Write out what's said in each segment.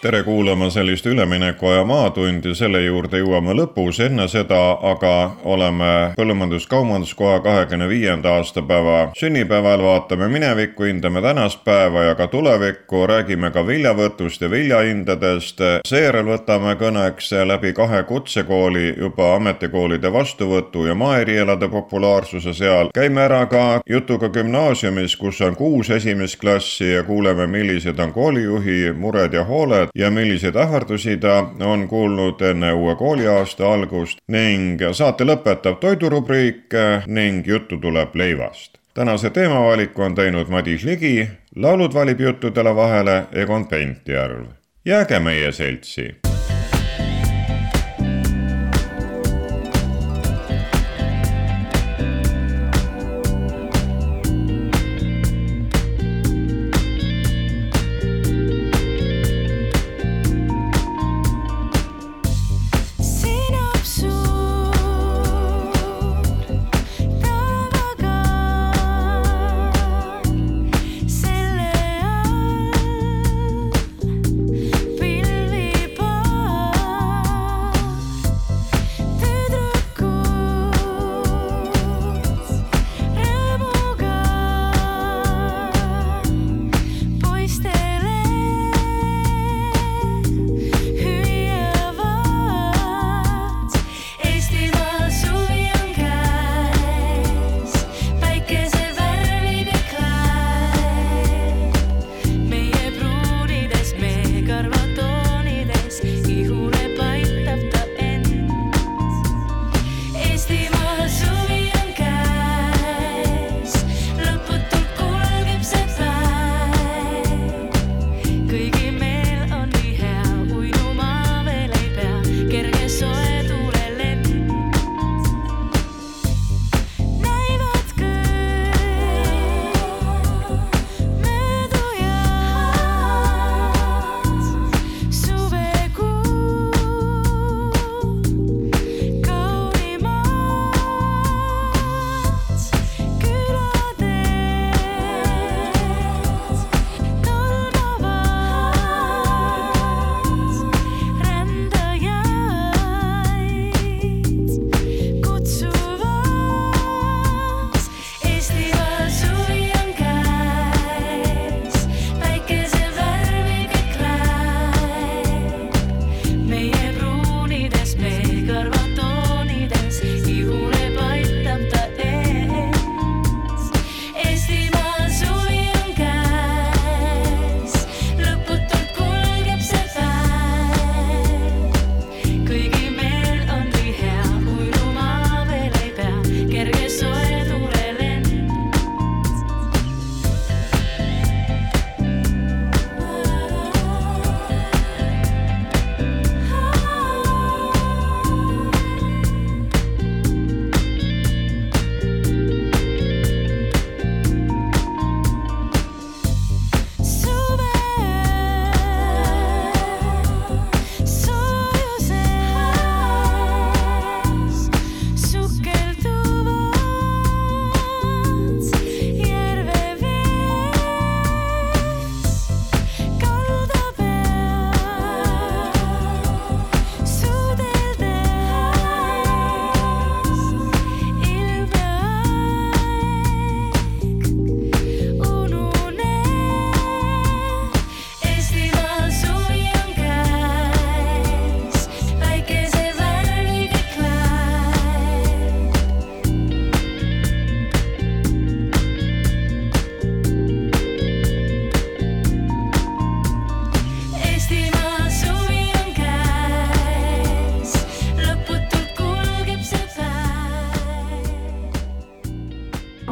tere kuulama sellist üleminekuaja Maatundi, selle juurde jõuame lõpus, enne seda aga oleme Põllumajandus-Kaubanduskoja kahekümne viienda aastapäeva sünnipäeval, vaatame minevikku, hindame tänast päeva ja ka tulevikku, räägime ka viljavõtust ja viljahindadest. seejärel võtame kõneks läbi kahe kutsekooli juba ametikoolide vastuvõtu ja maaerialade populaarsuse seal. käime ära ka jutuga gümnaasiumis, kus on kuus esimest klassi ja kuuleme, millised on koolijuhi mured ja hooled ja milliseid ähvardusi ta on kuulnud enne uue kooliaasta algust ning saate lõpetab toidurubriik ning juttu tuleb leivast. tänase teemavaliku on teinud Madis Ligi, laulud valib juttudele vahele Egon Pentjärv. jääge meie seltsi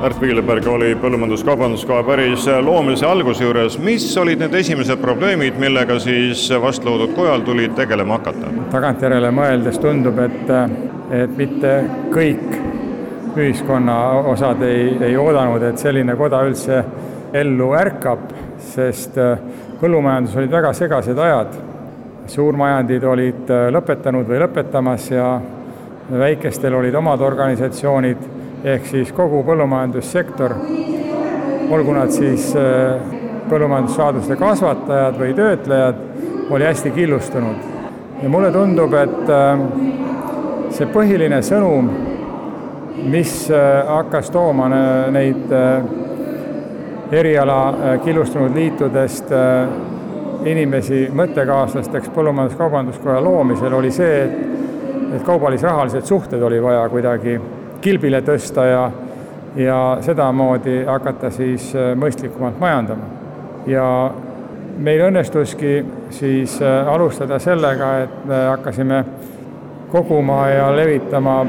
Märt Viileberg oli Põllumajandus-Kaubanduskoja päris loomise alguse juures. mis olid need esimesed probleemid, millega siis vastloodud kojal tuli tegelema hakata? tagantjärele mõeldes tundub, et, et mitte kõik ühiskonna osad ei, ei oodanud, et selline koda üldse ellu ärkab, sest põllumajandus olid väga segased ajad. suurmajandid olid lõpetanud või lõpetamas ja väikestel olid omad organisatsioonid, ehk siis kogu põllumajandussektor, olgu nad siis põllumajandussaaduste kasvatajad või töötlejad, oli hästi killustunud. ja mulle tundub, et see põhiline sõnum, mis hakkas tooma neid eriala killustunud liitudest inimesi mõttekaaslasteks Põllumajandus-Kaubanduskoja loomisel, oli see, et et kaubalis-rahalised suhted oli vaja kuidagi kilbile tõsta ja ja sedamoodi hakata siis mõistlikumalt majandama. ja meil õnnestuski siis alustada sellega, et me hakkasime koguma ja levitama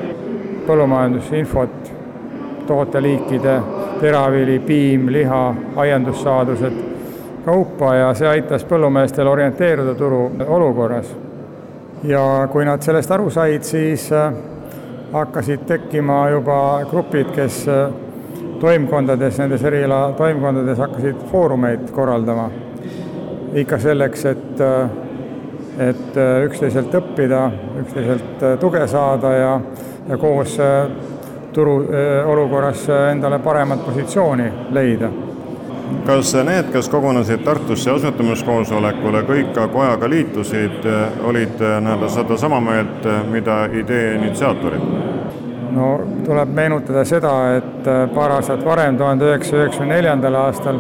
põllumajandusinfot tooteliikide, teravili, piim, liha, aiandussaadused, kaupa ja see aitas põllumeestel orienteeruda turu olukorras ja kui nad sellest aru said, siis äh, hakkasid tekkima juba grupid, kes äh, toimkondades, nendes eriala toimkondades hakkasid foorumeid korraldama. ikka selleks, et, äh, et üksteiselt õppida, üksteiselt tuge saada ja, ja koos turu olukorras endale paremat positsiooni leida kas need, kes kogunesid Tartusse asutamiskoosolekule, kõik ka kojaga liitusid, olid nii-öelda sedasama meelt, mida idee initsiaatorid? no tuleb meenutada seda, et paar aastat varem, tuhande üheksasaja üheksakümne neljandal aastal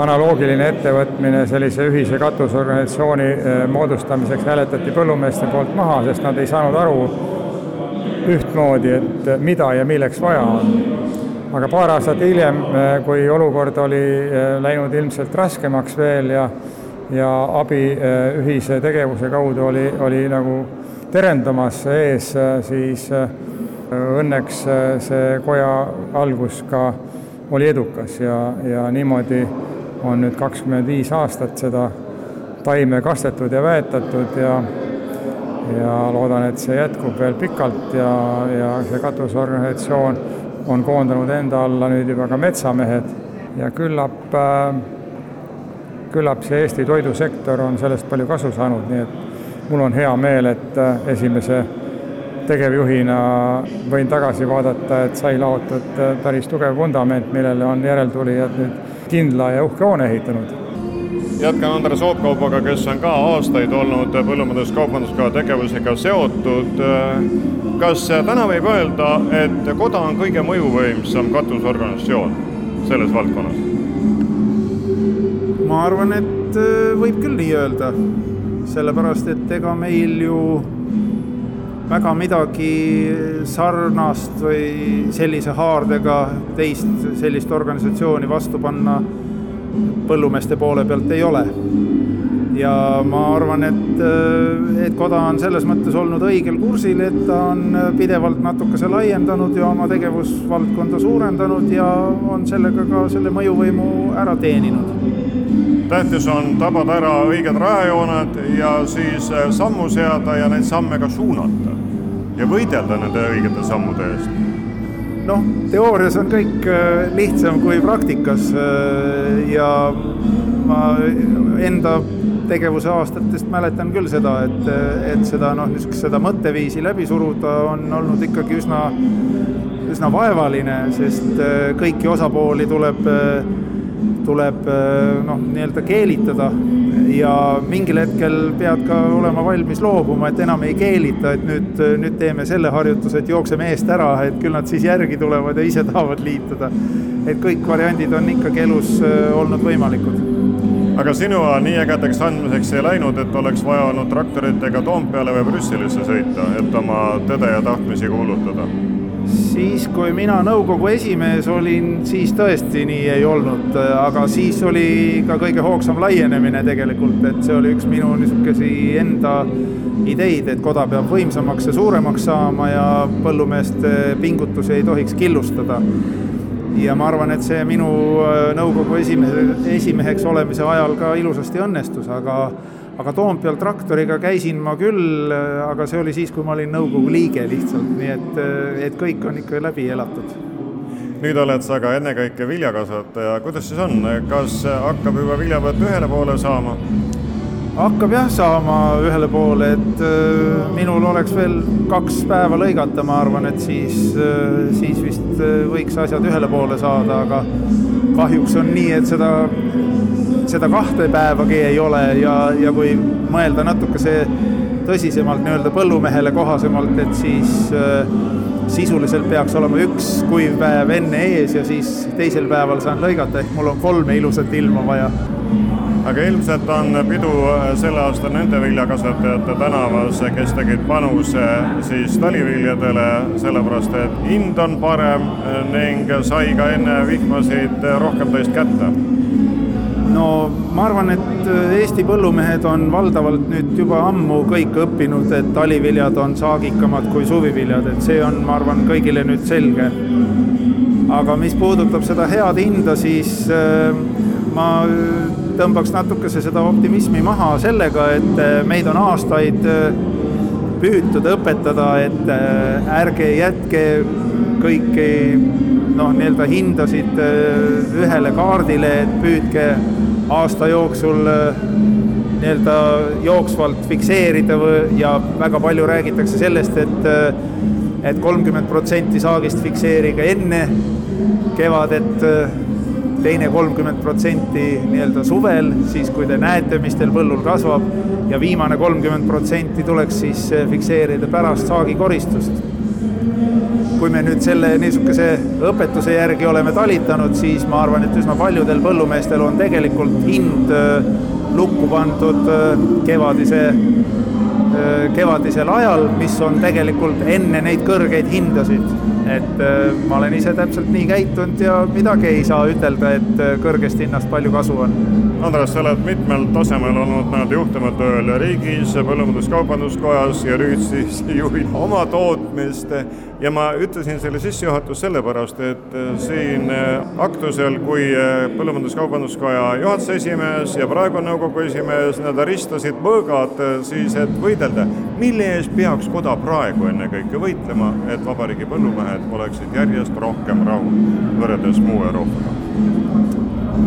analoogiline ettevõtmine sellise ühise katusorganisatsiooni eh, moodustamiseks hääletati põllumeeste poolt maha, sest nad ei saanud aru ühtmoodi, et mida ja milleks vaja on aga paar aastat hiljem, eh, kui olukord oli eh, läinud ilmselt raskemaks veel ja ja abi eh, ühise tegevuse kaudu oli, oli nagu terendamas ees, siis õnneks see koja algus ka oli edukas ja, ja niimoodi on nüüd kakskümmend viis aastat seda taime kastetud ja väetatud ja ja loodan, et see jätkub veel pikalt ja, ja see katusorganisatsioon on koondanud enda alla nüüd juba ka metsamehed ja küllap, äh, küllap see Eesti toidusektor on sellest palju kasu saanud, nii et mul on hea meel, et äh, esimese tegevjuhina võin tagasi vaadata, et sai laotud äh, päris tugev vundament, millele on järeltulijad nüüd kindla ja uhke hoone ehitanud jätkan Andres Oopkaubaga, kes on ka aastaid olnud põllumajandus-kaubanduskoja tegevusega seotud. Kas täna võib öelda, et koda on kõige mõjuvõimsam katusorganisatsioon selles valdkonnas? ma arvan, et äh, võib küll nii öelda, sellepärast et ega meil ju väga midagi sarnast või sellise haardega teist sellist organisatsiooni vastu panna põllumeeste poole pealt ei ole. Ja ma arvan, et, et koda on selles mõttes olnud õigel kursil, et ta on pidevalt natukese laiendanud ja oma tegevusvaldkonda suurendanud ja on sellega ka selle mõjuvõimu ära teeninud. Tähtis on tabada ära õiged rajajooned ja siis sammu seada ja neid samme ka suunata ja võidelda nende õigete sammude eest. Noh, teoorias on kõik äh, lihtsam kui praktikas äh, ja ma enda tegevuse aastatest mäletan küll seda, et, et seda noh, niisugust seda mõtteviisi läbi suruda on olnud ikkagi üsna, üsna vaevaline, sest äh, kõiki osapooli tuleb, tuleb noh, nii-öelda keelitada ja mingil hetkel pead ka olema valmis loobuma, et enam ei keelita, et nüüd, nüüd teeme selle harjutuse, et jookseme eest ära, et küll nad siis järgi tulevad ja ise tahavad liituda. et kõik variandid on ikkagi elus äh, olnud võimalikud aga sinu ajal nii ägedaks andmiseks ei läinud, et oleks vaja olnud traktoritega Toompeale või Brüsselisse sõita, et oma tõde ja tahtmisi kuulutada siis, kui mina nõukogu esimees olin, siis tõesti nii ei olnud, aga siis oli ka kõige hoogsam laienemine tegelikult, et see oli üks minu niisugusi enda ideid, et koda peab võimsamaks ja suuremaks saama ja põllumeeste pingutusi ei tohiks killustada. Ja ma arvan, et see minu äh, nõukogu esimehe, esimeheks olemise ajal ka ilusasti õnnestus, aga aga Toompeal traktoriga käisin ma küll, aga see oli siis, kui ma olin nõukogu liige lihtsalt, nii et, et kõik on ikka läbi elatud. nüüd oled sa ka ennekõike viljakasvataja, kuidas siis on, kas hakkab juba viljavõtt ühele poole saama? Hakkab jah saama ühele poole, et äh, minul oleks veel kaks päeva lõigata, ma arvan, et siis, äh, siis vist äh, võiks asjad ühele poole saada, aga kahjuks on nii, et seda, seda kahte päevagi ei ole ja, ja kui mõelda natuke see tõsisemalt nii-öelda põllumehele kohasemalt, et siis sisuliselt peaks olema üks kuiv päev enne ees ja siis teisel päeval saan lõigata, ehk mul on kolme ilusat ilma vaja aga ilmselt on pidu äh, sel aastal nende viljakasvatajate tänavas, kes tegid panuse siis taliviljadele, sellepärast et hind on parem äh, ning sai ka enne vihmasid rohkem tõist kätte no ma arvan, et äh, Eesti põllumehed on valdavalt nüüd juba ammu kõik õppinud, et taliviljad on saagikamad kui suviviljad, et see on, ma arvan, kõigile nüüd selge. aga mis puudutab seda head hinda, siis ma tõmbaks natukese seda optimismi maha sellega, et äh, meid on aastaid äh, püütud õpetada, et äh, ärge jätke kõiki noh, nii-öelda hindasid ühele kaardile, et püüdke aasta jooksul nii-öelda jooksvalt fikseerida või, ja väga palju räägitakse sellest, et et kolmkümmend protsenti saagist fikseerige enne kevadet teine kolmkümmend protsenti nii-öelda suvel, siis kui te näete, mis teil põllul kasvab ja viimane kolmkümmend protsenti tuleks siis eh, fikseerida pärast saagikoristust. kui me nüüd selle niisuguse õpetuse järgi oleme talitanud, siis ma arvan, et üsna paljudel põllumeestel on tegelikult hind eh, lukku pandud eh, kevadise kevadisel ajal, mis on tegelikult enne neid kõrgeid hindasid et äh, ma olen ise täpselt nii käitunud ja midagi ei saa ütelda, et äh, kõrgest hinnast palju kasu on. Andres, sa oled mitmel tasemel olnud nii-öelda juhtival tööl riigis, Põllumajandus-Kaubanduskojas ja nüüd siis juhid oma tootmist ja ma ütlesin selle sissejuhatuse sellepärast, et äh, siin aktusel, kui Põllumajandus-Kaubanduskoja juhatuse esimees ja praegu nõukogu esimees, nad ristasid mõõgad siis, et võidelda, mille eest peaks koda praegu ennekõike võitlema, et vabariigi põllumehed oleksid järjest rohkem rahul võrreldes muu Euroopaga?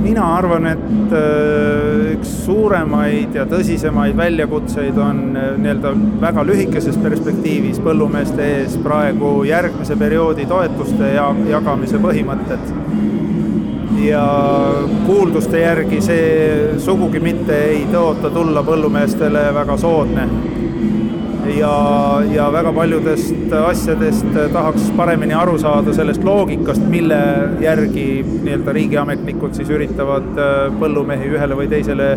Mina arvan, et äh, üks suuremaid ja tõsisemaid väljakutseid on äh, nii-öelda väga lühikeses perspektiivis põllumeeste ees praegu järgmise perioodi toetuste ja jagamise põhimõtted. ja kuulduste järgi see sugugi mitte ei tõota tulla põllumeestele väga soodne ja, ja väga paljudest asjadest tahaks paremini aru saada sellest loogikast, mille järgi nii-öelda riigiametnikud siis üritavad äh, põllumehi ühele või teisele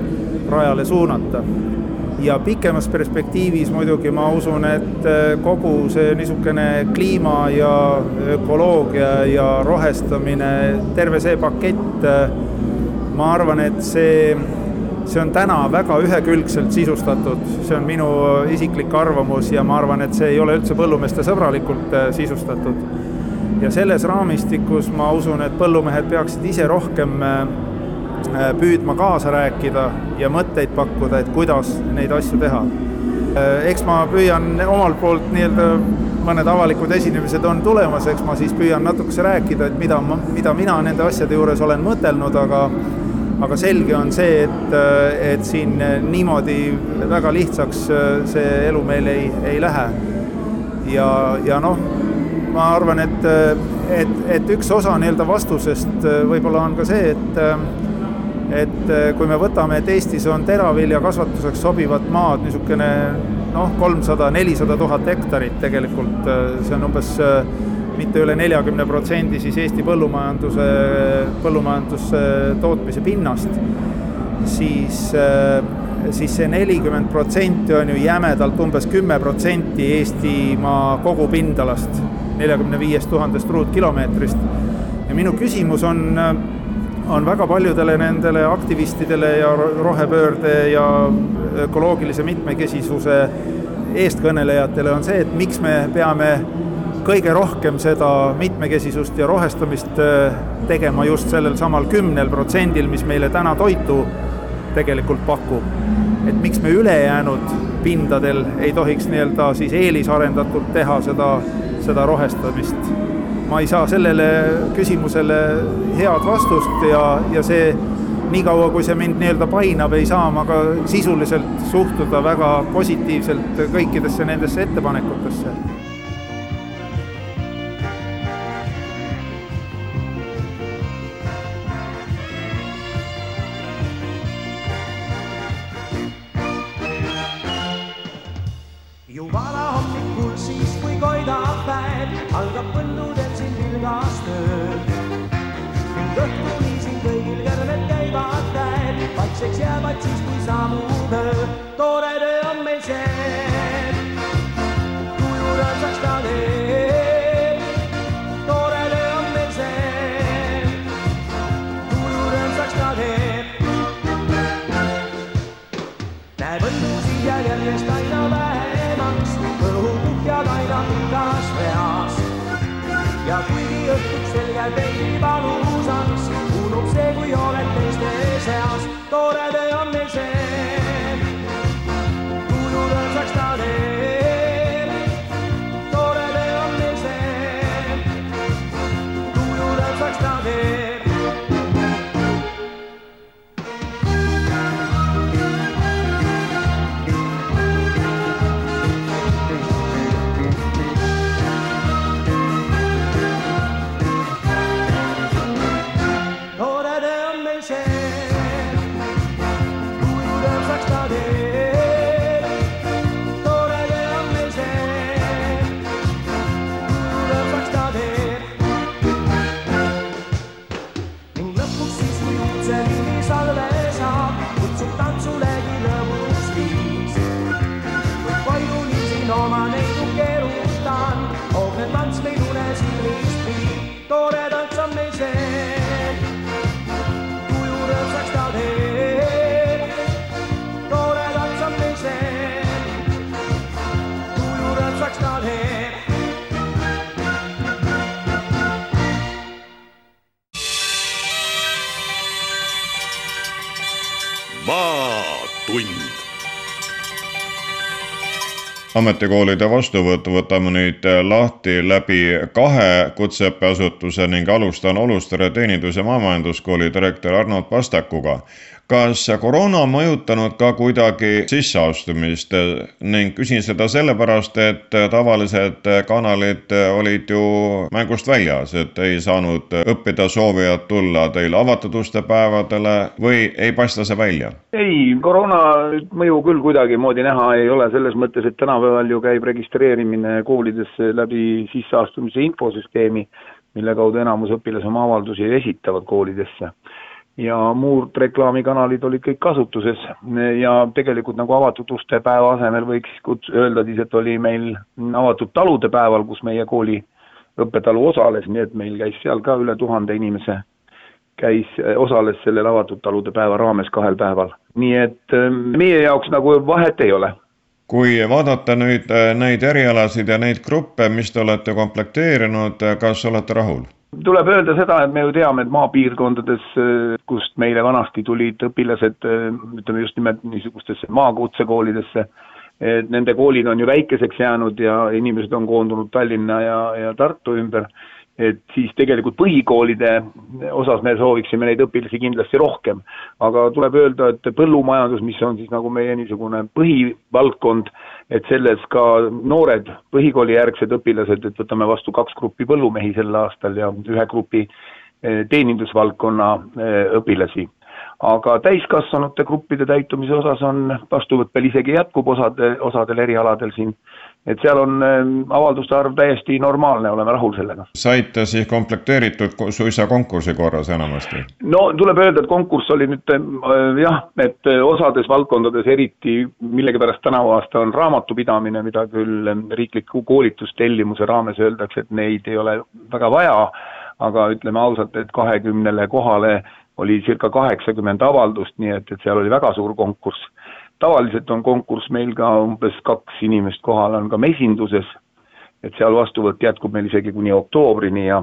rajale suunata. ja pikemas perspektiivis muidugi ma usun, et äh, kogu see niisugune kliima ja ökoloogia ja rohestamine, terve see pakett, äh, ma arvan, et see see on täna väga ühekülgselt sisustatud, see on minu isiklik arvamus ja ma arvan, et see ei ole üldse põllumeeste sõbralikult äh, sisustatud. ja selles raamistikus ma usun, et põllumehed peaksid ise rohkem äh, äh, püüdma kaasa rääkida ja mõtteid pakkuda, et kuidas neid asju teha. eks ma püüan omalt poolt nii-öelda mõned avalikud esinemised on tulemas, eks ma siis püüan natukese rääkida, et mida ma, mida mina nende asjade juures olen mõtelnud, aga aga selge on see, et, et siin niimoodi väga lihtsaks see elu meil ei, ei lähe. ja, ja noh, ma arvan, et, et, et üks osa nii-öelda vastusest võib-olla on ka see, et et kui me võtame, et Eestis on teraviljakasvatuseks sobivat maad niisugune noh, kolmsada, nelisada tuhat hektarit tegelikult, see on umbes mitte üle neljakümne protsendi siis Eesti põllumajanduse, põllumajandustootmise pinnast, siis, siis see nelikümmend protsenti on ju jämedalt umbes kümme protsenti Eestimaa kogupindalast, neljakümne viiest tuhandest ruutkilomeetrist. ja minu küsimus on, on väga paljudele nendele aktivistidele ja rohepöörde ja ökoloogilise mitmekesisuse eestkõnelejatele on see, et miks me peame kõige rohkem seda mitmekesisust ja rohestamist äh, tegema just sellel samal kümnel protsendil, mis meile täna toitu tegelikult pakub. et miks me ülejäänud pindadel ei tohiks nii-öelda siis eelisarendatult teha seda, seda rohestamist. ma ei saa sellele küsimusele head vastust ja, ja see niikaua, kui see mind nii-öelda painab, ei saa ma ka sisuliselt suhtuda väga positiivselt kõikidesse nendesse ettepanekutesse ametikoolide vastuvõttu võtame nüüd lahti läbi kahe kutseõppeasutuse ning alustan Olustere teenindus- ja maamajanduskooli direktori Arnold Pastakuga kas koroona on mõjutanud ka kuidagi sisseastumist ning küsin seda sellepärast, et tavalised kanalid olid ju mängust väljas, et ei saanud õppida soovijad tulla teil avatud uste päevadele või ei paista see välja? ei, koroona mõju küll kuidagimoodi näha ei ole, selles mõttes, et tänapäeval ju käib registreerimine koolidesse läbi sisseastumise infosüsteemi, mille kaudu enamus õpilasi oma avaldusi esitavad koolidesse ja muud reklaamikanalid olid kõik kasutuses ja tegelikult nagu avatud uste päeva asemel võiks kuts-, öelda siis, et oli meil avatud talude päeval, kus meie kooli õppetalu osales, nii et meil käis seal ka üle tuhande inimese, käis, osales sellel avatud talude päeva raames kahel päeval. nii et äh, meie jaoks nagu vahet ei ole kui vaadata nüüd äh, neid erialasid ja neid gruppe, mis te olete komplekteerinud, kas olete rahul? Tuleb öelda seda, et me ju teame, et maapiirkondades, kust meile vanasti tulid õpilased, ütleme just nimelt niisugustesse maakutsekoolidesse, et nende koolid on ju väikeseks jäänud ja inimesed on koondunud Tallinna ja, ja Tartu ümber et siis tegelikult põhikoolide osas me sooviksime neid õpilasi kindlasti rohkem. aga tuleb öelda, et põllumajandus, mis on siis nagu meie niisugune põhivaldkond, et selles ka noored põhikoolijärgsed õpilased, et võtame vastu kaks gruppi põllumehi sel aastal ja ühe grupi eh, teenindusvaldkonna eh, õpilasi. Aga täiskasvanute gruppide täitumise osas on vastuvõtt veel isegi jätkub osade, osadel erialadel siin et seal on ähm, avalduste arv täiesti normaalne, oleme rahul sellega. saite siis komplekteeritud suisa konkursi korras enamasti? no tuleb öelda, et konkurss oli nüüd äh, jah, et äh, osades valdkondades eriti millegipärast tänavu aasta on raamatupidamine, mida küll ähm, riikliku koolitustellimuse raames öeldakse, et neid ei ole väga vaja, aga ütleme ausalt, et kahekümnele kohale oli circa kaheksakümmend avaldust, nii et, et seal oli väga suur konkurss tavaliselt on konkurss meil ka umbes kaks inimest kohal on ka mesinduses, et seal vastuvõtt jätkub meil isegi kuni oktoobrini ja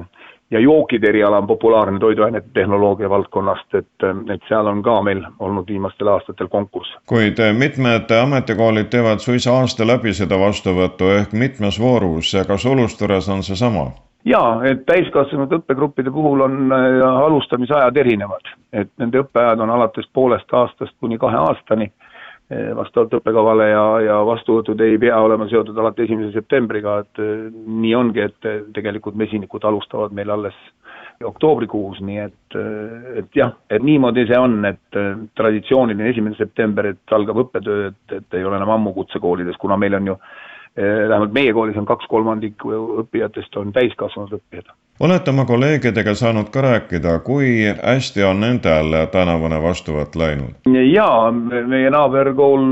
ja jookide eriala on populaarne toiduainete tehnoloogia valdkonnast, et, et seal on ka meil olnud viimastel aastatel konkurss. kuid mitmed ametikoolid teevad suisa aasta läbi seda vastuvõttu ehk mitmes voorus, kas Ulustures on seesama? jaa, et täiskasvanud õppegruppide puhul on äh, alustamisajad erinevad, et nende õppeajad on alates poolest aastast kuni kahe aastani vastavalt õppekavale ja, ja vastuvõtud ei pea olema seotud alati esimese septembriga, et äh, nii ongi, et tegelikult mesinikud alustavad meil alles oktoobrikuus, nii et, et jah, et niimoodi see on, et traditsiooniline esimene september, et algab õppetöö, et, et ei ole enam ammu kutsekoolides, kuna meil on ju Eh, vähemalt meie koolis on kaks kolmandikku õppijatest on täiskasvanud õppijad. olete oma kolleegidega saanud ka rääkida, kui hästi on nendel tänavune vastuvõtt läinud? jaa, meie naaberkool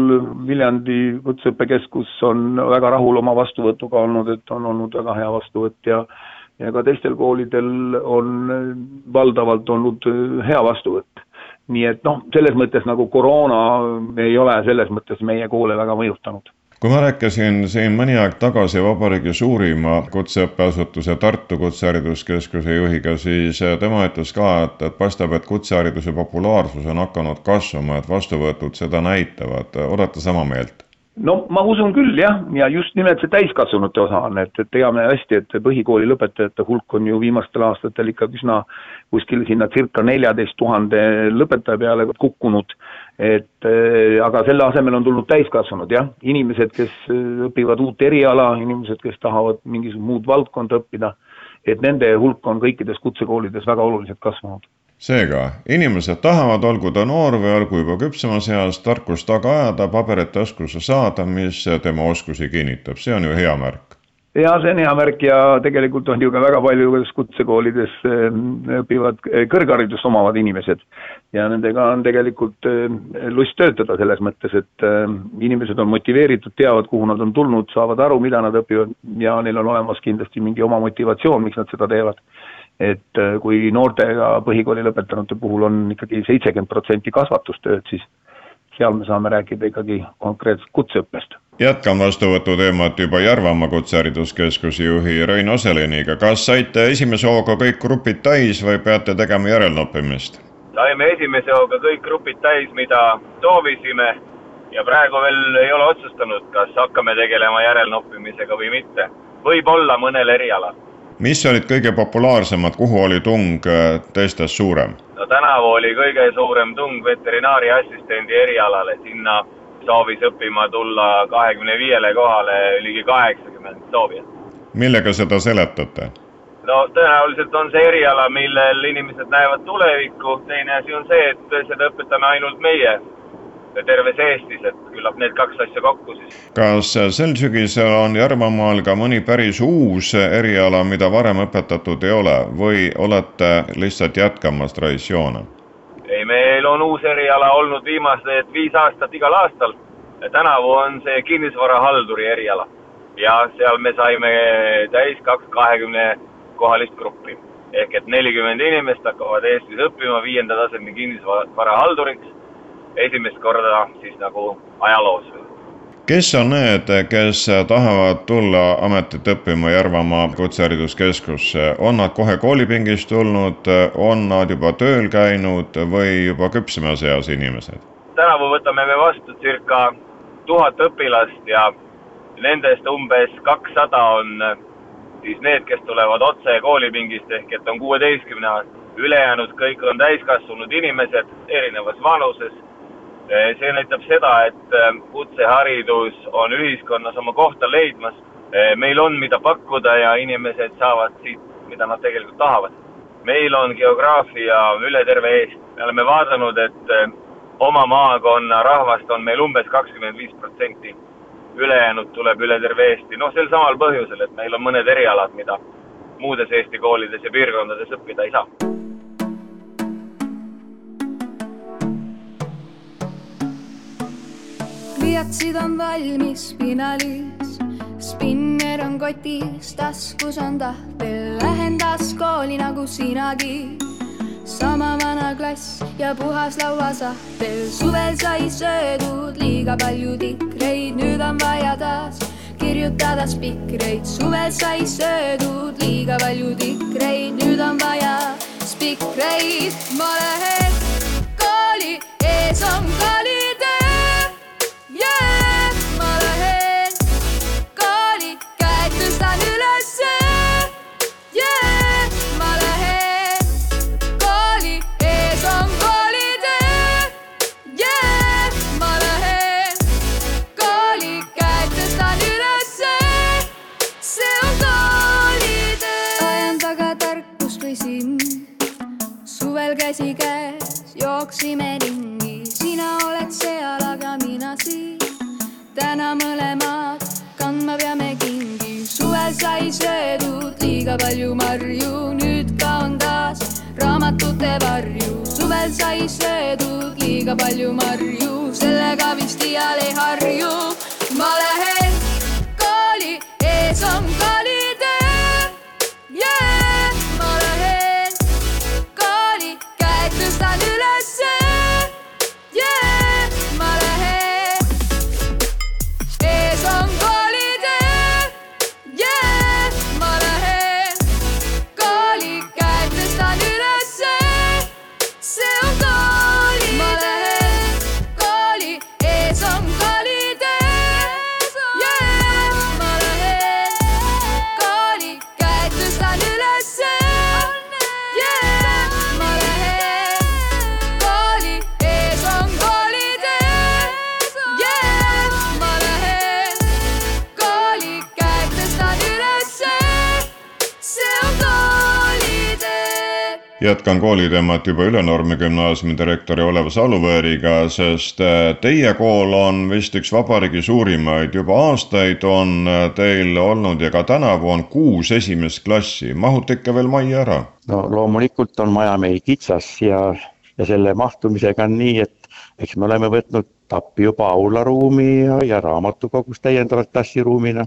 Viljandi Kutseõppekeskus on väga rahul oma vastuvõtuga olnud, et on olnud väga hea vastuvõtt ja ja ka teistel koolidel on valdavalt olnud hea vastuvõtt nii et noh, selles mõttes nagu koroona ei ole selles mõttes meie koole väga mõjutanud kui ma rääkisin siin mõni aeg tagasi vabariigi suurima kutseõppeasutuse Tartu Kutsehariduskeskuse juhiga, siis tema ütles ka, et, et paistab, et kutsehariduse populaarsus on hakanud kasvama, et vastuvõtud seda näitavad. olete sama meelt? no ma usun küll jah, ja just nimelt see täiskasvanute osa on, et, et teame hästi, et põhikooli lõpetajate hulk on ju viimastel aastatel ikka üsna kuskil sinna circa neljateist tuhande lõpetaja peale kukkunud, et äh, aga selle asemel on tulnud täiskasvanud jah, inimesed, kes äh, õpivad uut eriala, inimesed, kes tahavad mingisugust muud valdkonda õppida, et nende hulk on kõikides kutsekoolides väga oluliselt kasvanud. Seega inimesed tahavad, olgu ta noor või olgu juba küpsemas eas, tarkust taga ajada, paberit taskusse saada, mis tema oskusi kinnitab, see on ju hea märk ja see on hea märk ja tegelikult on ju ka väga palju, kuidas kutsekoolides ehm, õpivad eh, kõrgharidust omavad inimesed. ja nendega on tegelikult ehm, lust töötada selles mõttes, et ehm, inimesed on motiveeritud, teavad, kuhu nad on tulnud, saavad aru, mida nad õpivad ja neil on olemas kindlasti mingi oma motivatsioon, miks nad seda teevad et äh, kui noortega põhikooli lõpetanute puhul on ikkagi seitsekümmend protsenti kasvatustööd, siis seal me saame rääkida ikkagi konkreetselt kutseõppest. Jätkan vastuvõtu teemat juba Järvamaa Kutsehariduskeskuse juhi Rein Oseliniga. kas saite esimese hooga kõik grupid täis või peate tegema järelnoppimist? saime esimese hooga kõik grupid täis, mida soovisime ja praegu veel ei ole otsustanud, kas hakkame tegelema järelnoppimisega või mitte. võib-olla mõnel erialal mis olid kõige populaarsemad, kuhu oli tung äh, teistest suurem? no tänavu oli kõige suurem tung veterinaariassistendi erialale, sinna soovis õppima tulla kahekümne viiele kohale ligi kaheksakümmend soovijat. millega seda seletate? no tõenäoliselt on see eriala, millel inimesed näevad tulevikku, teine asi on see, et seda õpetame ainult meie terves Eestis, et küllap need kaks asja kokku siis. kas sel sügisel on Järvamaal ka mõni päris uus eriala, mida varem õpetatud ei ole või olete lihtsalt jätkamas traditsioone? Ei, meil on uus eriala olnud viimased viis aastat igal aastal. tänavu on see kinnisvarahalduri eriala ja seal me saime täis kaks kahekümne kohalist gruppi ehk et nelikümmend inimest hakkavad Eestis õppima viienda taseme kinnisvarahalduriks esimest korda siis nagu ajaloos. Kes on need, kes tahavad tulla ametit õppima Järvamaa Kutsehariduskeskusse, on nad kohe koolipingist tulnud, on nad juba tööl käinud või juba küpsemas eas inimesed? tänavu võtame me vastu circa tuhat õpilast ja nendest umbes kakssada on siis need, kes tulevad otse koolipingist ehk et on kuueteistkümne aastased. ülejäänud kõik on täiskasvanud inimesed erinevas vanuses see näitab seda, et eh, kutseharidus on ühiskonnas oma kohta leidmas. Eh, meil on, mida pakkuda ja inimesed saavad siit, mida nad tegelikult tahavad. meil on geograafia üle terve Eesti, me oleme vaadanud, et oma maakonna rahvast on meil umbes kakskümmend viis protsenti. ülejäänud tuleb üle terve Eesti, noh, sel samal põhjusel, et meil on mõned erialad, mida muudes Eesti koolides ja piirkondades õppida ei saa pliiatsid on valmis pinalis, spinner on kotis, taskus on tahvel, lähen taas kooli nagu sinagi. sama vana klass ja puhas lauasahtel, suvel sai söödud liiga palju tikreid, nüüd on vaja taas kirjutada spikreid, suvel sai söödud liiga palju tikreid, nüüd on vaja spikreid, ma lähen kooli, ees on koolitee. Palju marju, nüüd kaon taas raamatute varju. suvel sai söödud liiga palju marju, sellega vist iial ei harju. ma lähen kooli, ees on koolitee jätkan kooliteemat juba Ülenurme gümnaasiumi direktori Olev Saluvõõriga, sest äh, teie kool on vist üks vabariigi suurimaid, juba aastaid on äh, teil olnud ja ka tänavu on kuus esimest klassi, mahute ikka veel majja ära? no loomulikult on maja meil kitsas ja, ja selle mahtumisega on nii, et eks me oleme võtnud appi juba aularuumi ja, ja raamatukogus täiendavalt klassiruumina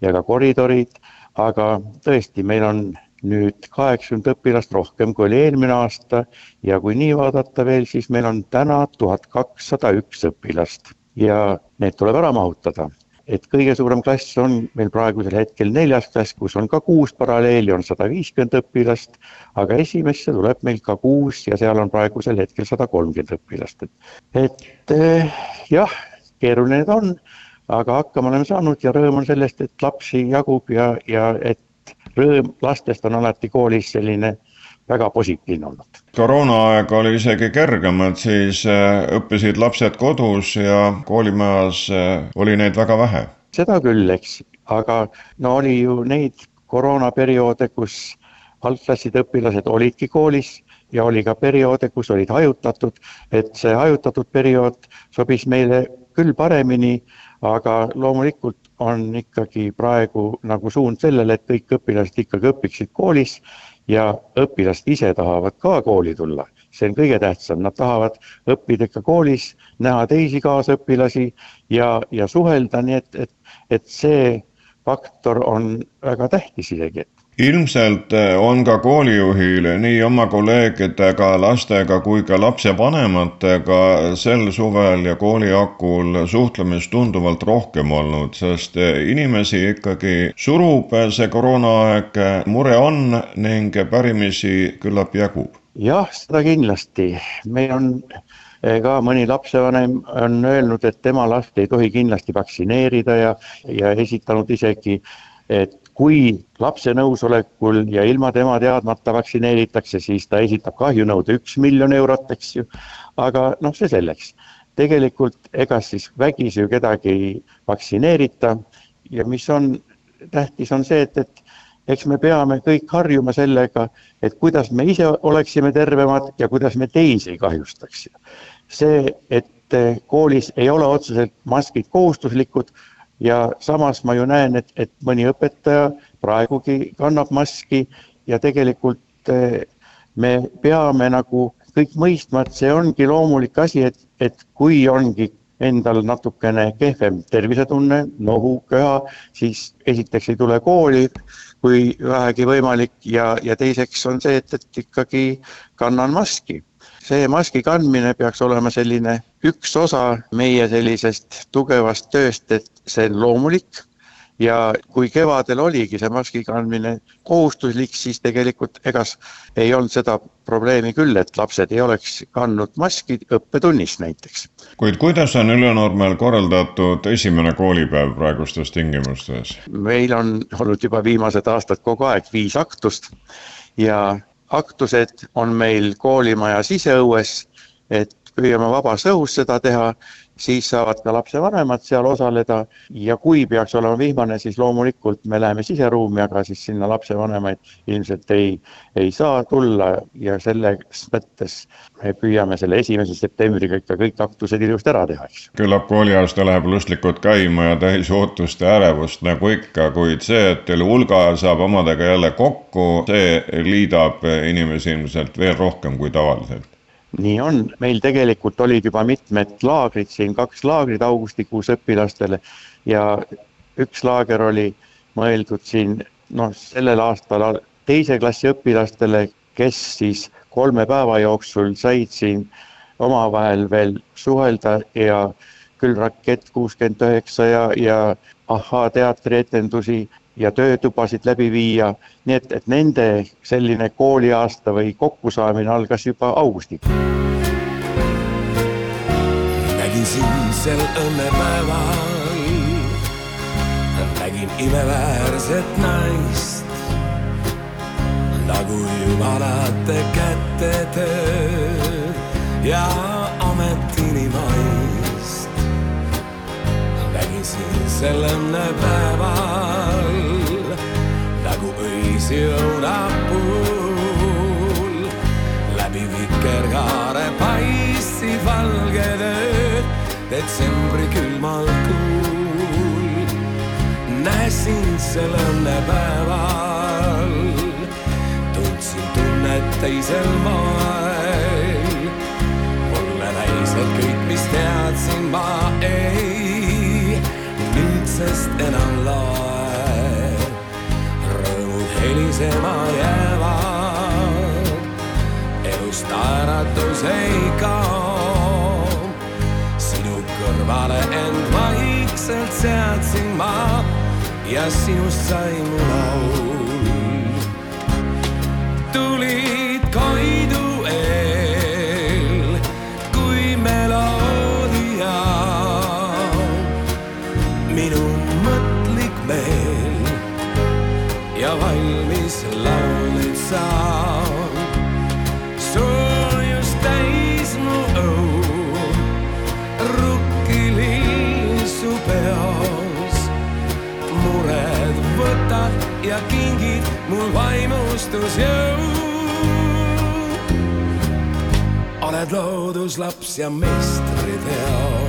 ja ka koridorid, aga tõesti, meil on nüüd kaheksakümmend õpilast rohkem, kui oli eelmine aasta ja kui nii vaadata veel, siis meil on täna tuhat kakssada üks õpilast ja need tuleb ära mahutada. Et kõige suurem klass on meil praegusel hetkel neljas klass, kus on ka kuus paralleeli, on sada viiskümmend õpilast, aga esimesse tuleb meil ka kuus ja seal on praegusel hetkel sada kolmkümmend õpilast, et, et eh, jah, keeruline ta on, aga hakkama oleme saanud ja rõõm on sellest, et lapsi jagub ja, ja et rõõm lastest on alati koolis selline väga positiivne olnud. koroonaaeg oli isegi kergem, et siis äh, õppisid lapsed kodus ja koolimajas äh, oli neid väga vähe. seda küll, eks, aga no oli ju neid koroonaperioode, kus algklasside õpilased olidki koolis ja oli ka perioode, kus olid hajutatud, et see hajutatud periood sobis meile küll paremini, aga loomulikult on ikkagi praegu nagu suund sellele, et kõik õpilased ikkagi õpiksid koolis ja õpilased ise tahavad ka kooli tulla, see on kõige tähtsam, nad tahavad õppida ikka koolis, näha teisi kaasõpilasi ja, ja suhelda, nii et, et, et see faktor on väga tähtis isegi ilmselt äh, on ka koolijuhil nii oma kolleegidega, lastega kui ka lapsevanematega sel suvel ja kooli hakul suhtlemist tunduvalt rohkem olnud, sest äh, inimesi ikkagi surub see koroonaaeg, mure on ning pärimisi küllap jagub. jah, seda kindlasti, meil on eh, ka mõni lapsevanem on öelnud, et tema last ei tohi kindlasti vaktsineerida ja, ja esitanud isegi, et kui lapse nõusolekul ja ilma tema teadmata vaktsineeritakse, siis ta esitab kahjunõude üks miljon eurot, eks ju. aga noh, see selleks. tegelikult ega siis vägisi ju kedagi ei vaktsineerita ja mis on tähtis, on see, et, et eks me peame kõik harjuma sellega, et kuidas me ise oleksime tervemad ja kuidas me teisi ei kahjustaks. see, et koolis ei ole otseselt maskid kohustuslikud ja samas ma ju näen, et, et mõni õpetaja praegugi kannab maski ja tegelikult eh, me peame nagu kõik mõistma, et see ongi loomulik asi, et, et kui ongi endal natukene kehvem tervisetunne, nohu, köha, siis esiteks ei tule kooli, kui vähegi võimalik ja, ja teiseks on see, et, et ikkagi kannan maski see maski kandmine peaks olema selline üks osa meie sellisest tugevast tööst, et see on loomulik ja kui kevadel oligi see maski kandmine kohustuslik, siis tegelikult egas ei olnud seda probleemi küll, et lapsed ei oleks kandnud maski õppetunnis näiteks. kuid kuidas on Ülenurmel korraldatud esimene koolipäev praegustes tingimustes? meil on olnud juba viimased aastad kogu aeg viis aktust ja aktused on meil koolimaja siseõues, et püüame vabas õhus seda teha, siis saavad ka lapsevanemad seal osaleda. Ja kui peaks olema vihmane, siis loomulikult me läheme siseruumi, aga siis sinna lapsevanemaid ilmselt ei, ei saa tulla. Ja selles mõttes me püüame selle esimese septembriga ikka kõik aktused ilusti ära teha, eks. küllap kooliaasta läheb lustlikult käima ja täis ootust ja ärevust nagu ikka, kuid see, et teil hulga saab omadega jälle kokku, see liidab inimesi ilmselt veel rohkem kui tavaliselt nii on, meil tegelikult olid juba mitmed laagrid siin, kaks laagrit augustikuus õpilastele ja üks laager oli mõeldud siin noh, sellel aastal teise klassi õpilastele, kes siis kolme päeva jooksul said siin omavahel veel suhelda ja küll Rakett kuuskümmend üheksa ja, ja Ahhaa teatrietendusi ja töötubasid läbi viia, nii et, et nende selline kooliaasta või kokkusaamine algas juba augustikuus. nägin sind sel õnnepäeval, nägin imeväärset naist, nagu jumalate käte töö ja ametini maist. nägin sind sel õnnepäeval öisi õunapuul läbi vikerkaare paistis valged ööd detsembri külmal kuul. näsin sel õnnepäeval, tundsin tunnet teisel moel. mulle näis, et kõik, mis teadsin ma ei, nüüdsest enam loe helisema jäävad, elust äratus ei kao. sinu kõrvale end vaikselt seadsin ma ja sinust sai mu laul. tulid Koidu ja kingid mul vaimustusjõu. oled looduslaps ja meistriteos.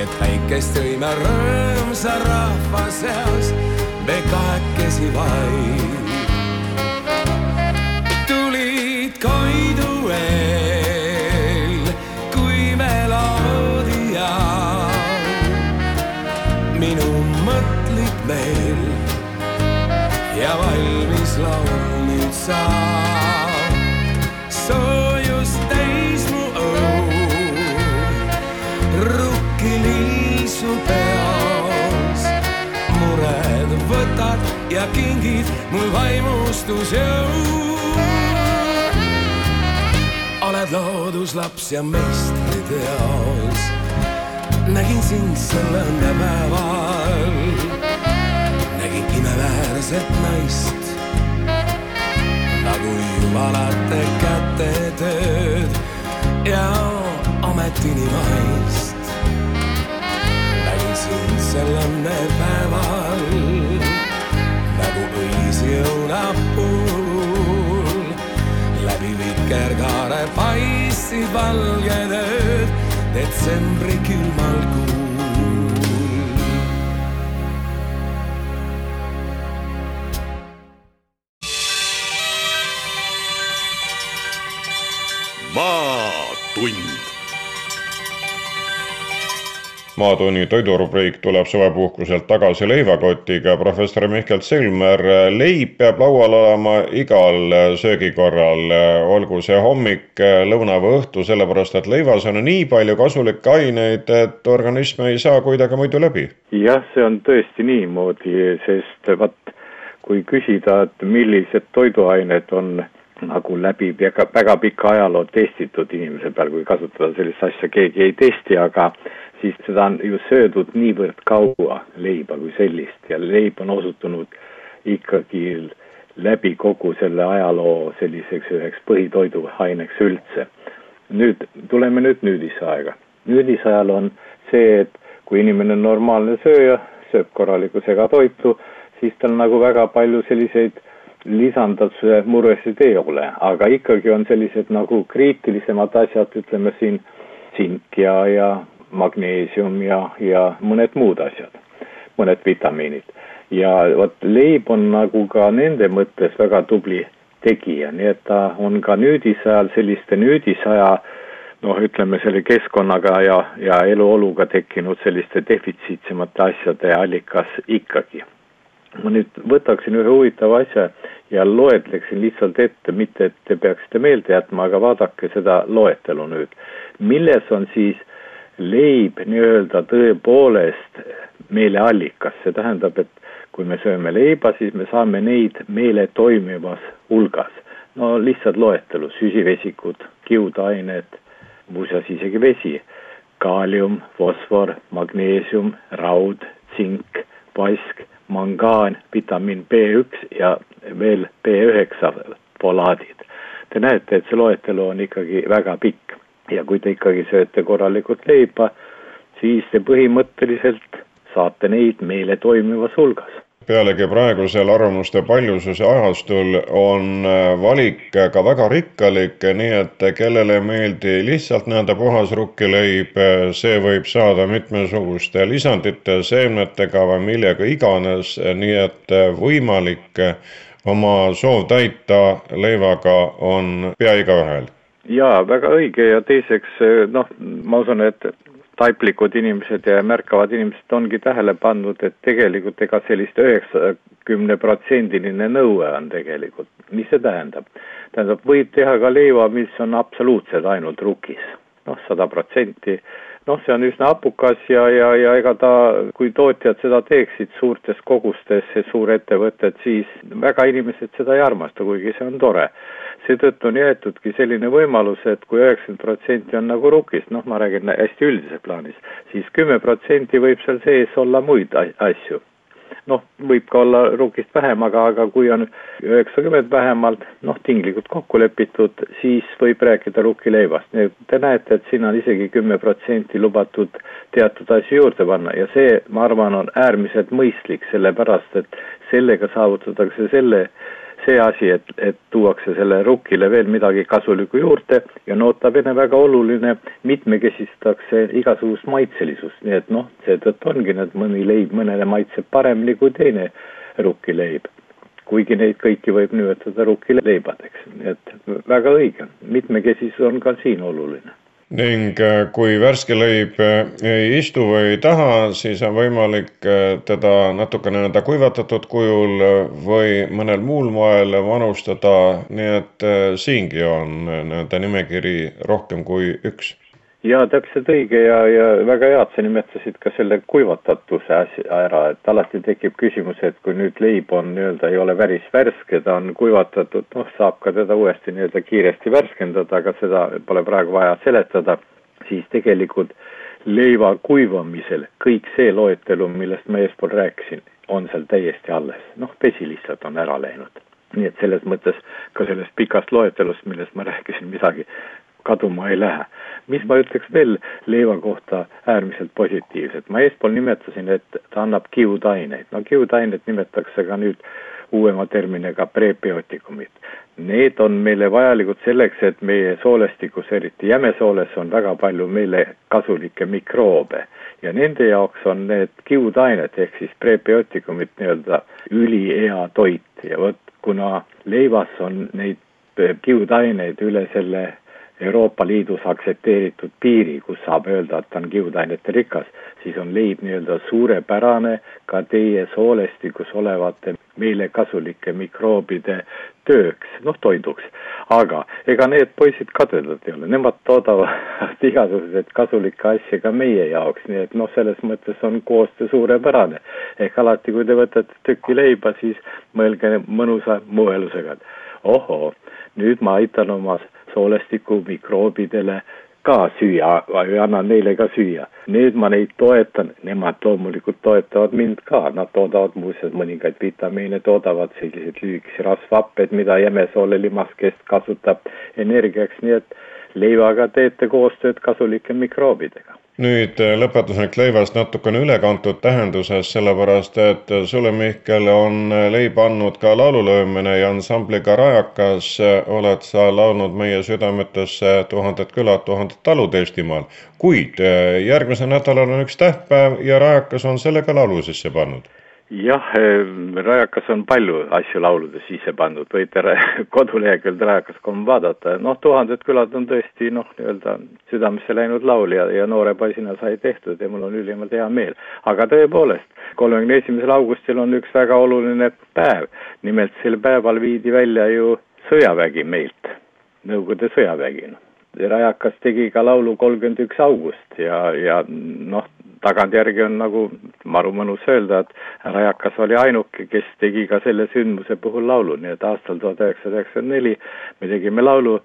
Selget päikest tõime rõõmsa rahva seas me kahekesi vaid. tulid Koidu eel kui meloodia, minu mõtlik meel ja valmis laul nüüd saab. Kingid mul vaimustusjõu. oled oled looduslaps ja meistriteos. nägin sind sel õnnepäeval, nägin imeväärset naist nagu jumalate kätetööd ja ametini maist. nägin sind sel õnnepäeval õisi õunapuul. läbi vikerkaare paistsid valged ööd detsembri külmal kuul. maatund maatunni toidurubriik tuleb suvepuhkuselt tagasi leivakotiga. professor Mihkel Silmer, leib peab laual olema igal söögikorral, olgu see hommik, lõuna või õhtu, sellepärast et leivas on nii palju kasulikke aineid, et organism ei saa kuidagi muidu läbi. jah, see on tõesti niimoodi, sest vaat kui küsida, et millised toiduained on nagu läbi väga, väga pika ajaloo testitud inimese peal, kui kasutada sellist asja, keegi ei testi, aga siis seda on ju söödud niivõrd kaua, leiba kui sellist ja leib on osutunud ikkagi läbi kogu selle ajaloo selliseks üheks põhitoiduaineks üldse. nüüd tuleme nüüd nüüdisaega. nüüdisajal on see, et kui inimene on normaalne sööja, sööb korralikku segatoitu, siis tal nagu väga palju selliseid lisandatuse muresid ei ole, aga ikkagi on sellised nagu kriitilisemad asjad, ütleme siin tsink ja, ja magneesium ja, ja mõned muud asjad, mõned vitamiinid. ja vot leib on nagu ka nende mõttes väga tubli tegija, nii et ta on ka nüüdisajal selliste nüüdisaja noh, ütleme selle keskkonnaga ja, ja eluoluga tekkinud selliste defitsiitsemate asjade allikas ikkagi. Ma nüüd võtaksin ühe huvitava asja ja loetleksin lihtsalt ette, mitte et te peaksite meelde jätma, aga vaadake seda loetelu nüüd. milles on siis leib nii-öelda tõepoolest meeleallikas, see tähendab, et kui me sööme leiba, siis me saame neid meele toimivas hulgas. no lihtsalt loetelu, süsivesikud, kiudained, muuseas isegi vesi, kaalium, fosfor, magneesium, raud, tsink, vask, mangaan, vitamiin B1 ja veel B9 folaadid. Te näete, et see loetelu on ikkagi väga pikk ja kui te ikkagi sööte korralikult leiba, siis te põhimõtteliselt saate neid meile toimivas hulgas pealegi praegusel arvamuste paljususe ajastul on äh, valik ka väga rikkalik, nii et kellele ei meeldi lihtsalt nii-öelda puhas rukkileib, see võib saada mitmesuguste lisandite, seemnetega või millega iganes, nii et võimalik oma soov täita leivaga on pea igaühel. Jaa, väga õige ja teiseks noh, ma usun, et taiplikud inimesed ja märkavad inimesed ongi tähele pannud, et tegelikult ega sellist üheksakümne protsendiline nõue on tegelikult, mis see tähendab? tähendab, võib teha ka leiva, mis on absoluutselt ainult rukis, noh, sada protsenti. Noh, see on üsna hapukas ja, ja, ja ega ta, kui tootjad seda teeksid suurtes kogustes, suurettevõtted, siis väga inimesed seda ei armasta, kuigi see on tore seetõttu on jäetudki selline võimalus, et kui üheksakümmend protsenti on nagu rukist, noh, ma räägin hästi üldises plaanis siis, siis kümme protsenti võib seal sees olla muid asju. noh, võib ka olla rukist vähem, aga, aga kui on üheksakümmend vähemalt, noh, tinglikult kokku lepitud, siis võib rääkida et te näete, et siin on isegi kümme protsenti lubatud teatud asju juurde panna ja see, ma arvan, on äärmiselt mõistlik, sellepärast et sellega saavutatakse selle see asi, et, et tuuakse selle rukile veel midagi kasulikku juurde ja nota bene väga oluline, mitmekesistatakse igasugust maitselisust, nii et noh, seetõttu ongi need mõni leib mõnele maitseb paremini kui teine rukkileib. kuigi neid kõiki võib nimetada rukkileibadeks, nii et väga õige, mitmekesisus on ka siin oluline ning äh, kui värske leib äh, ei istu või ei taha, siis on võimalik äh, teda natuke nii-öelda kuivatatud kujul või mõnel muul moel manustada, nii et siingi on nii-öelda nimekiri rohkem kui üks. Jaa, täpselt õige ja, ja väga hea, et sa nimetasid ka selle kuivatatuse asja ära, et alati tekib küsimus, et kui nüüd leib on nii-öelda, ei ole päris värske, ta on kuivatatud, noh, saab ka teda uuesti nii-öelda kiiresti värskendada, aga seda pole praegu vaja seletada, siis tegelikult leiva kuivamisel kõik see loetelu, millest ma eespool rääkisin, on seal täiesti alles, noh, vesi lihtsalt on ära läinud nii et selles mõttes ka sellest pikast loetelust, millest ma rääkisin, midagi kaduma ei lähe. Mis ma ütleks veel leiva kohta äärmiselt positiivset, ma eespool nimetasin, et ta annab kiudaineid, no kiudainet nimetatakse ka nüüd uuema terminiga prebiootikumid. Need on meile vajalikud selleks, et meie soolestikus, eriti jämesooles, on väga palju meile kasulikke mikroobe ja nende jaoks on need kiudained ehk siis prebiootikumid nii-öelda ülihea toit ja vot kuna leivas on neid kiudaineid üle selle Euroopa Liidus aktsepteeritud piiri, kus saab öelda, et ta on kiudainete rikas, siis on leib nii-öelda suurepärane ka teie soolestikus olevate meile kasulike mikroobide tööks, noh toiduks. aga ega need poisid kadedad ei ole, nemad toodavad igasuguseid kasulikke asju ka meie jaoks, nii et noh, selles mõttes on koostöö suurepärane. ehk alati, kui te võtate tüki leiba, siis mõelge mõnusa mõelusega, et ohoo, nüüd ma aitan oma soolestiku mikroobidele ka süüa, annan neile ka süüa. nüüd ma neid toetan, nemad loomulikult toetavad mind ka, nad toodavad muuseas mõningaid vitamiine, toodavad selliseid lühikesi rasvhappeid, mida jämesoole limaskest kasutab energiaks, nii et leivaga teete koostööd kasulike mikroobidega nüüd äh, lõpetuseks leivast natukene ülekantud tähenduses, sellepärast et sulle, Mihkel, on äh, leib andnud ka laululöömine ja ansambliga Rajakas äh, oled sa laulnud meie südametesse Tuhanded külad, tuhanded talud Eestimaal. kuid järgmisel nädalal on üks tähtpäev ja Rajakas on selle ka laulu sisse pannud jah, Rajakas on palju asju laulude sisse pandud, võite kodulehekülg rajakas.com vaadata, noh, Tuhanded külad on tõesti noh, nii-öelda südamesse läinud laul ja, ja noore poisina sai tehtud ja mul on ülimalt hea meel. aga tõepoolest, kolmekümne esimesel augustil on üks väga oluline päev, nimelt sel päeval viidi välja ju sõjavägi meilt, Nõukogude sõjavägi, noh Rajakas tegi ka laulu kolmkümmend üks august ja, ja noh, tagantjärgi on nagu maru mõnus öelda, et Rajakas oli ainuke, kes tegi ka selle sündmuse puhul laulu, nii et aastal tuhat üheksasada üheksakümmend neli me tegime laulu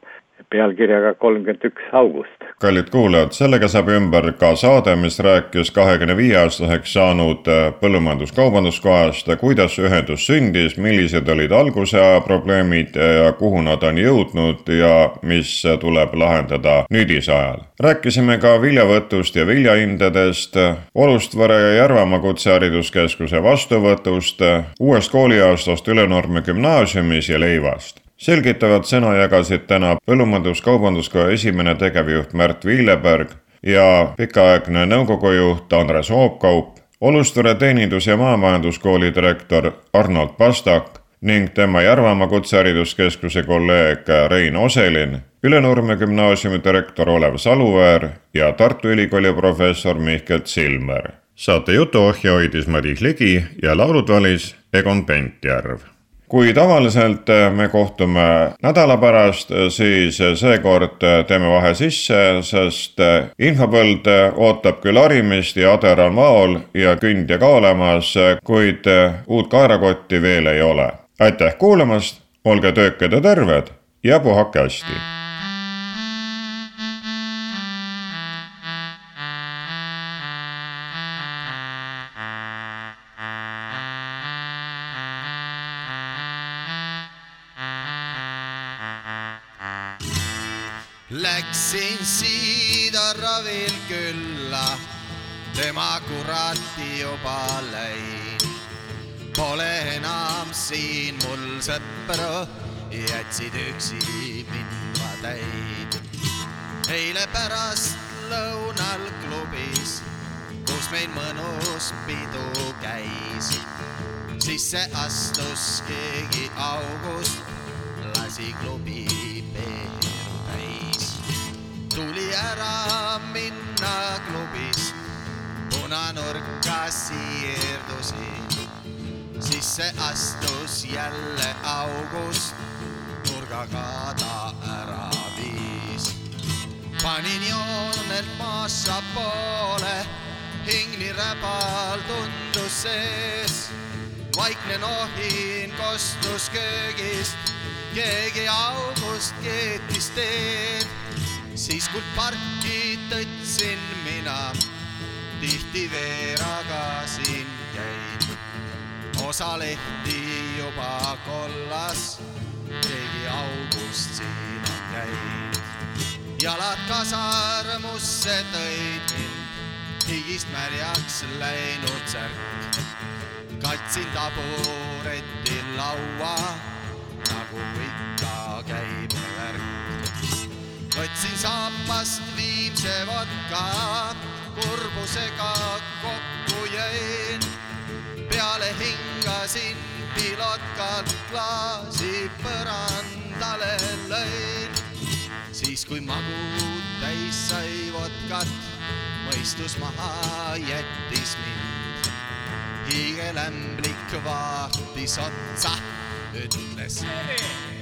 pealkirjaga kolmkümmend üks august. kallid kuulajad, sellega saab ümber ka saade, mis rääkis kahekümne viie aastaseks saanud äh, põllumajandus-kaubanduskohast, kuidas ühendus sündis, millised olid alguse aja probleemid ja kuhu nad on jõudnud ja mis tuleb lahendada nüüdise ajal. rääkisime ka viljavõtust ja viljahindadest, Olustvere ja Järvamaa Kutsehariduskeskuse vastuvõtust, uuest kooliaastast Ülenurme gümnaasiumis ja leivast selgitavat sõna jagasid täna Põllumajandus-Kaubanduskoja esimene tegevjuht Märt Viileberg ja pikaaegne nõukogu juht Andres Hoopkaup, Olustvere teenindus- ja maamajanduskooli direktor Arnold Pastak ning tema Järvamaa Kutsehariduskeskuse kolleeg Rein Oselin, Ülenurme gümnaasiumi direktor Olev Saluväär ja Tartu Ülikooli professor Mihkel Silmer. saate jutuohja hoidis Madis Ligi ja laulud valis Egon Pentjärv kui tavaliselt äh, me kohtume nädala pärast, äh, siis äh, seekord teeme vahe sisse, sest infopõld ootab küll harimist ja ader on vaol ja kündja ka olemas, kuid uut kaerakotti veel ei ole. aitäh kuulamast, olge töökad ja terved ja puhake hästi siin mul sõpru, jätsid üksi minema täid. eile pärastlõunal klubis, kus meil mõnus pidu käis, sisse astus keegi august, lasi klubi peale tuli ära minna klubist, punanurka siirdusin, sisse astus jälle august, nurgaga ta ära viis. panin joonelt vassapoole, hing nii räbal tundus sees. vaikne nohin kostus köögist, keegi august keetis teed. siis kui parki tõtsin mina, tihti veeraga siin. Osa lehti juba kollas, keegi august siin on käinud. jalad kasarmusse tõid mind, higist märjaks läinud särk. katsin tabureti laua, nagu ikka käib värk. võtsin saapast viimse vodka, kurbusega kokku jõin. Peale hingasin pilotkalt klaasi põrandale lõin. siis kui magu täis sai vodkat, mõistus maha jättis mind. hiigelämblik vaatis otsa, ütles.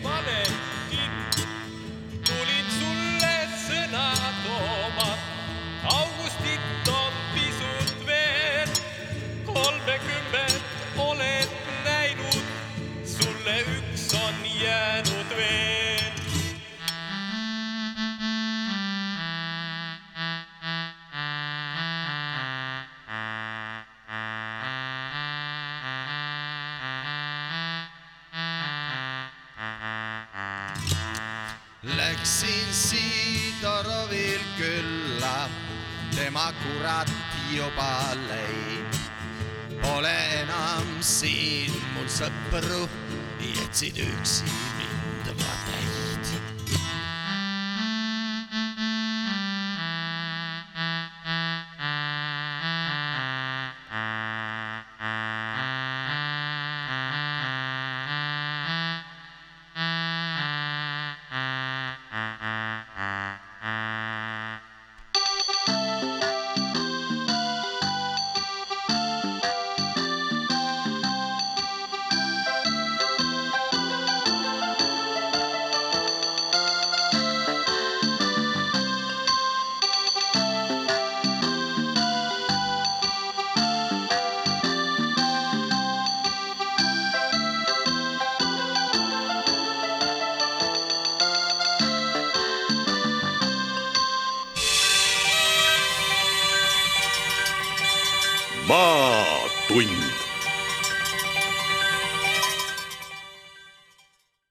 Valentin, tulin sulle sõna Läksin Sidorovil külla, tema kurat juba läin. Pole enam siin mul sõpru, jätsid üksi